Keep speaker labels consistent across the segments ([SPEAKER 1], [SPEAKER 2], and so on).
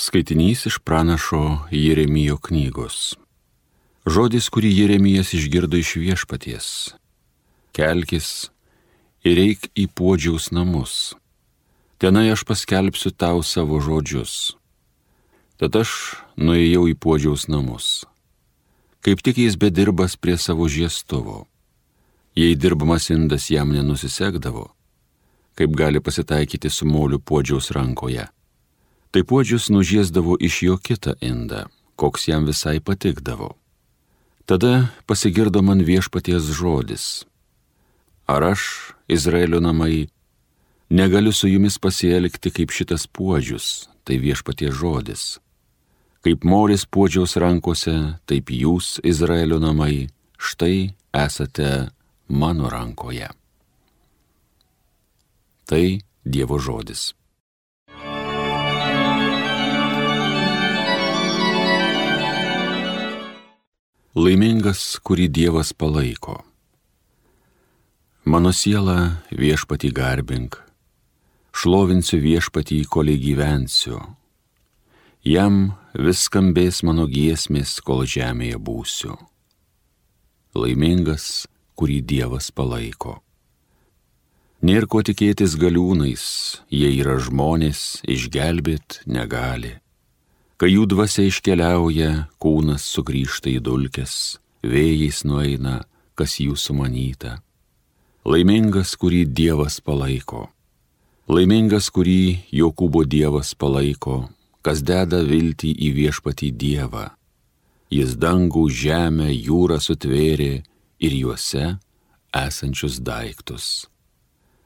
[SPEAKER 1] Skaitinys iš pranašo Jeremijo knygos. Žodis, kurį Jeremijas išgirdo iš viešpaties. Kelkis ir eik į podžiaus namus. Tenai aš paskelbsiu tau savo žodžius. Tad aš nuėjau į podžiaus namus. Kaip tik jis bedirbas prie savo žiestuvo. Jei dirbamas indas jam nenusisekdavo, kaip gali pasitaikyti su moliu podžiaus rankoje Tai puodžius nužiesdavo iš jo kitą indą, koks jam visai patikdavo. Tada pasigirdo man viešpaties žodis. Ar aš, Izraelio namai, negaliu su jumis pasielgti kaip šitas puodžius, tai viešpaties žodis. Kaip moris puodžiaus rankose, taip jūs, Izraelio namai, štai esate mano rankoje. Tai Dievo žodis. Laimingas, kurį Dievas palaiko. Mano siela viešpatį garbink, šlovinsiu viešpatį, koliai gyvensiu. Jam vis skambės mano giesmės, kol žemėje būsiu. Laimingas, kurį Dievas palaiko. Nėra ko tikėtis galiūnais, jie yra žmonės, išgelbėt negali. Kai jų dvasia iškeliauja, kūnas sugrįžta į dulkes, vėjais nueina, kas jų sumanyta. Laimingas, kurį Dievas palaiko. Laimingas, kurį Jokūbo Dievas palaiko, kas deda viltį į viešpatį Dievą. Jis dangų, žemę, jūrą sutvėrė ir juose esančius daiktus.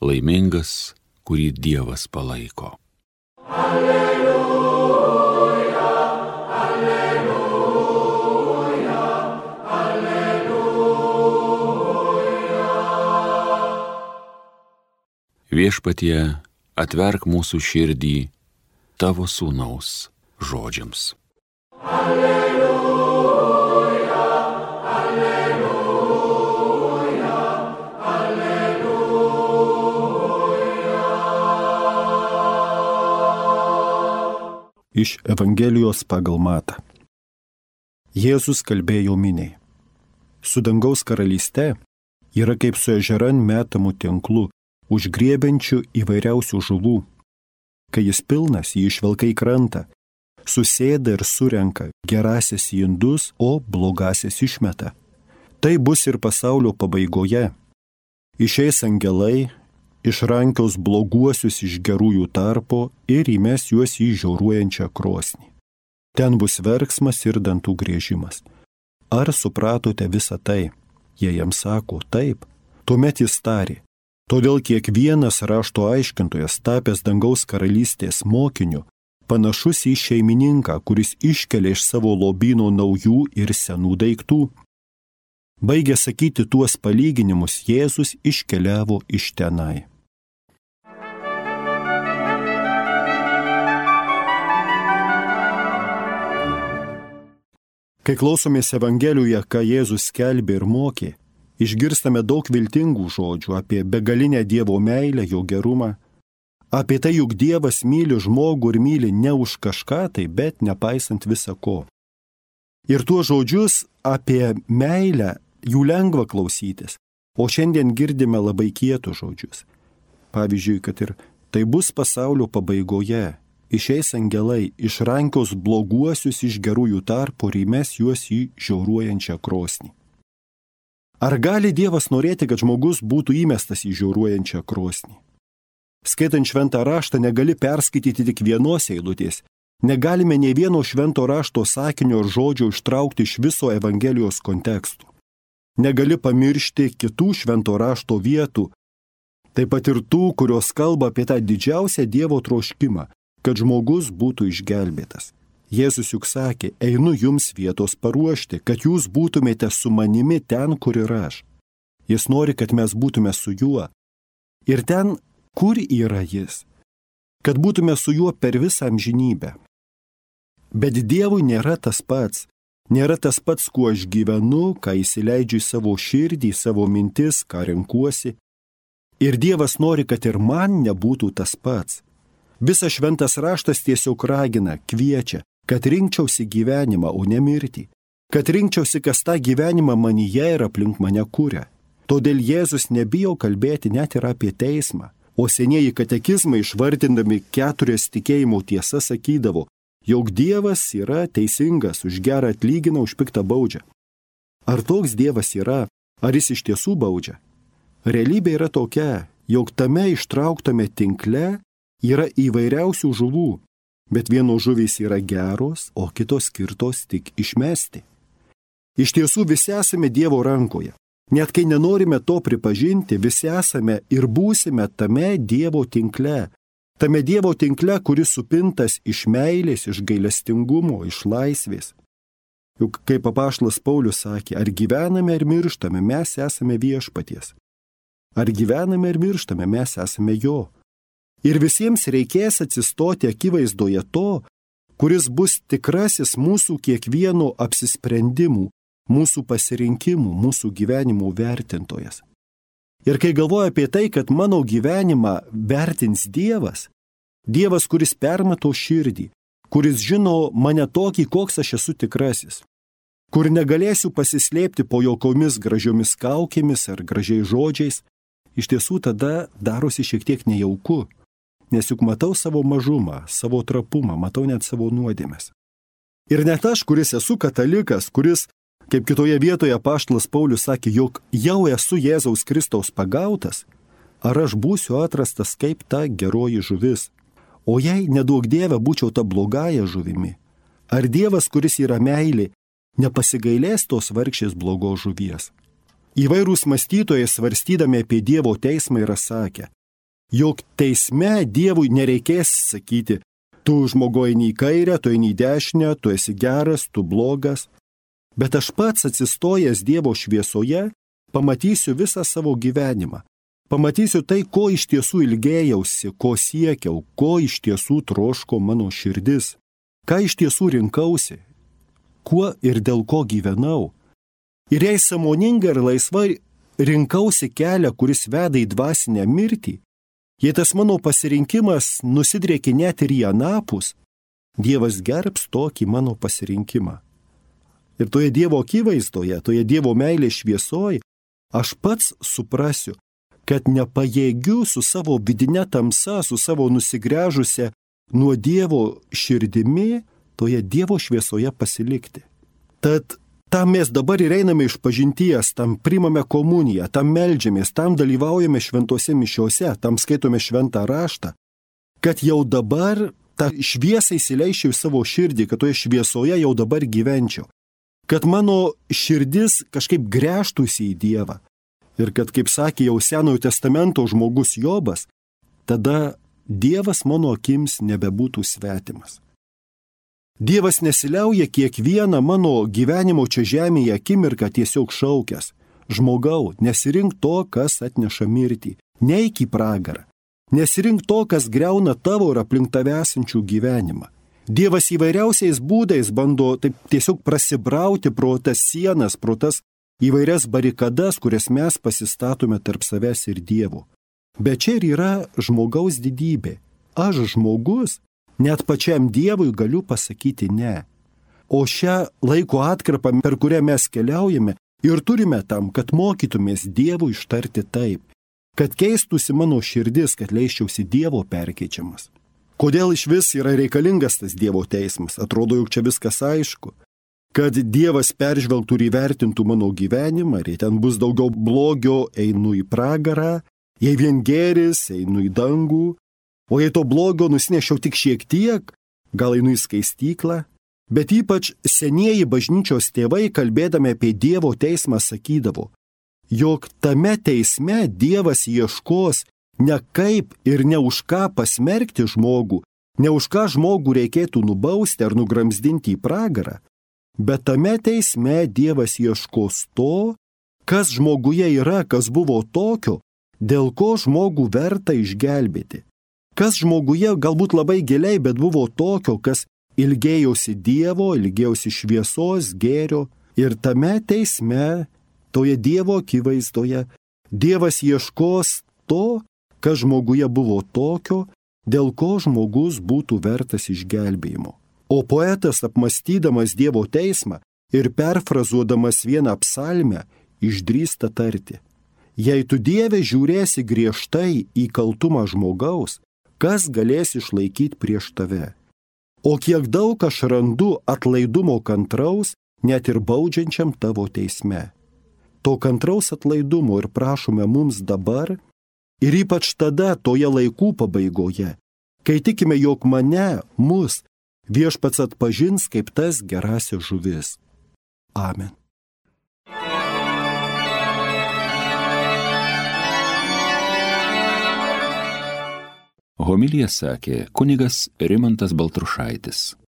[SPEAKER 1] Laimingas, kurį Dievas palaiko. Alleluja. Viešpatie, atverk mūsų širdį tavo sūnaus žodžiams. Alleluja, alleluja,
[SPEAKER 2] alleluja. Iš Evangelijos pagal Matą. Jėzus kalbėjo miniai. Su dangaus karalyste yra kaip su ežeran metamų tinklų užgriebiančių įvairiausių žuvų. Kai jis pilnas, jį išvelka į krantą, susėda ir surenka gerasias į indus, o blogasias išmeta. Tai bus ir pasaulio pabaigoje. Išeis angelai, išrankios bloguosius iš gerųjų tarpo ir įmes juos į žiauruojančią krosnį. Ten bus verksmas ir dantų grėžimas. Ar supratote visą tai? Jie jam sako taip. Tuomet jis tarė, Todėl kiekvienas rašto aiškintojas, tapęs dangaus karalystės mokiniu, panašus į šeimininką, kuris iškelia iš savo lobino naujų ir senų daiktų. Baigė sakyti tuos palyginimus, Jėzus iškeliavo iš tenai. Kai klausomės Evangelijoje, ką Jėzus skelbė ir mokė, išgirstame daug viltingų žodžių apie begalinę Dievo meilę, jo gerumą, apie tai, juk Dievas myli žmogų ir myli ne už kažką tai, bet nepaisant visa ko. Ir tuos žodžius apie meilę jų lengva klausytis, o šiandien girdime labai kietų žodžius. Pavyzdžiui, kad ir tai bus pasaulio pabaigoje, išeis angelai, išrankios bloguosius iš gerųjų tarpų ir įmes juos į žiauruojančią krosnį. Ar gali Dievas norėti, kad žmogus būtų įmestas į žiauruojančią krosnį? Skaitant šventą raštą negali perskaityti tik vienos eilutės. Negalime ne vieno švento rašto sakinio ar žodžio ištraukti iš viso Evangelijos kontekstų. Negali pamiršti kitų švento rašto vietų, taip pat ir tų, kurios kalba apie tą didžiausią Dievo troškimą, kad žmogus būtų išgelbėtas. Jėzus juk sakė, einu jums vietos paruošti, kad jūs būtumėte su manimi ten, kur ir aš. Jis nori, kad mes būtume su juo. Ir ten, kur yra jis. Kad būtume su juo per visą amžinybę. Bet Dievui nėra tas pats. Nėra tas pats, kuo aš gyvenu, ką įsileidžiu į savo širdį, į savo mintis, ką renkuosi. Ir Dievas nori, kad ir man nebūtų tas pats. Visas šventas raštas tiesiog ragina, kviečia, kad rinkčiausi gyvenimą, o ne mirtį. Kad rinkčiausi, kas tą gyvenimą manyje ir aplink mane kūrė. Todėl Jėzus nebijo kalbėti net ir apie teismą. O senieji katekizmai išvardindami keturias tikėjimo tiesas sakydavo, jog Dievas yra teisingas, už gerą atlygina, už piktą baudžia. Ar toks Dievas yra, ar jis iš tiesų baudžia? Realybė yra tokia, jog tame ištrauktame tinkle yra įvairiausių žuvų, bet vienos žuvys yra geros, o kitos skirtos tik išmesti. Iš tiesų visi esame Dievo rankoje. Net kai nenorime to pripažinti, visi esame ir būsime tame Dievo tinkle. Tame Dievo tinkle, kuris supintas iš meilės, iš gailestingumo, iš laisvės. Juk kaip apaštas Paulius sakė, ar gyvename ar mirštame, mes esame viešpaties. Ar gyvename ir mirštame, mes esame jo. Ir visiems reikės atsistoti akivaizdoje to, kuris bus tikrasis mūsų kiekvieno apsisprendimų, mūsų pasirinkimų, mūsų gyvenimų vertintojas. Ir kai galvoju apie tai, kad mano gyvenimą vertins Dievas, Dievas, kuris permato širdį, kuris žino mane tokį, koks aš esu tikrasis, kur negalėsiu pasislėpti po jokomis gražiomis kaukėmis ar gražiais žodžiais, iš tiesų tada darosi šiek tiek nejauku, nes juk matau savo mažumą, savo trapumą, matau net savo nuodėmės. Ir net aš, kuris esu katalikas, kuris, kaip kitoje vietoje paštlas Paulius sakė, jog jau esu Jėzaus Kristaus pagautas, ar aš būsiu atrastas kaip ta geroji žuvis. O jei nedaug Dieve būčiau ta blogąją žuvimi, ar Dievas, kuris yra meilė, nepasigailės tos vargšės blogos žuvies? Įvairūs mąstytojai svarstydami apie Dievo teismą yra sakę, jog teisme Dievui nereikės sakyti, tu žmogoji nei kairę, tu eini į dešinę, tu esi geras, tu blogas, bet aš pats atsistojęs Dievo šviesoje pamatysiu visą savo gyvenimą. Pamatysiu tai, ko iš tiesų ilgėjausi, ko siekiau, ko iš tiesų troško mano širdis, ką iš tiesų rinkausi, kuo ir dėl ko gyvenau. Ir jei samoningai ir laisvai rinkausi kelią, kuris veda į dvasinę mirtį, jei tas mano pasirinkimas nusidrėki net ir į anapus, Dievas gerbs tokį mano pasirinkimą. Ir toje Dievo akivaizdoje, toje Dievo meilės šviesoje, aš pats suprasiu, kad nepajėgiu su savo vidinė tamsa, su savo nusigręžusią nuo Dievo širdimi, toje Dievo šviesoje pasilikti. Tad Tam mes dabar ir einame iš pažinties, tam primame komuniją, tam melžiamės, tam dalyvaujame šventose mišiuose, tam skaitome šventą raštą, kad jau dabar tą šviesą įsileičiau į savo širdį, kad toje šviesoje jau dabar gyvenčiau, kad mano širdis kažkaip grėžtųsi į Dievą ir kad, kaip sakė jau Senojo testamento žmogus Jobas, tada Dievas mano akims nebebūtų svetimas. Dievas nesiliauja kiekvieną mano gyvenimo čia žemėje akimirką tiesiog šaukęs. Žmogau, nesirink to, kas atneša mirtį. Neik į pragarą. Nesirink to, kas greuna tavo ir aplink tave esančių gyvenimą. Dievas įvairiausiais būdais bando taip tiesiog prasibrauti pro tas sienas, pro tas įvairias barikadas, kurias mes pasistatome tarp savęs ir Dievo. Bet čia ir yra žmogaus didybė. Aš žmogus Net pačiam Dievui galiu pasakyti ne. O šią laiko atkarpą, per kurią mes keliaujame, ir turime tam, kad mokytumės Dievui ištarti taip, kad keistųsi mano širdis, kad leiščiausi Dievo perkeičiamas. Kodėl iš vis yra reikalingas tas Dievo teismas? Atrodo, juk čia viskas aišku. Kad Dievas peržvelgtų ir įvertintų mano gyvenimą, ir jei ten bus daugiau blogio, einu į pragarą, jei vien geris, einu į dangų, O jei to blogio nusinešiau tik šiek tiek, gal einu į skaistyklą, bet ypač senieji bažnyčios tėvai, kalbėdami apie Dievo teismą, sakydavo, jog tame teisme Dievas ieškos ne kaip ir ne už ką pasmerkti žmogų, ne už ką žmogų reikėtų nubausti ar nugramzdinti į pragarą, bet tame teisme Dievas ieškos to, kas žmoguje yra, kas buvo tokio, dėl ko žmogų verta išgelbėti. Kas žmoguje galbūt labai giliai, bet buvo tokio, kas ilgėjosi Dievo, ilgėjosi šviesos, gėrio ir tame teisme, toje Dievo akivaizdoje, Dievas ieškos to, kas žmoguje buvo tokio, dėl ko žmogus būtų vertas išgelbėjimo. O poetas apmastydamas Dievo teismą ir perfrazuodamas vieną psalmę išdrįsta tarti. Jei tu Dieve žiūrėsi griežtai į kaltumą žmogaus, kas galės išlaikyti prieš tave? O kiek daug aš randu atlaidumo kantraus, net ir baudžiančiam tavo teisme. To kantraus atlaidumo ir prašome mums dabar ir ypač tada toje laikų pabaigoje, kai tikime, jog mane, mus, viešpats atpažins kaip tas gerasis žuvis. Amen.
[SPEAKER 1] Homilija sakė kunigas Rimantas Baltrušaitis.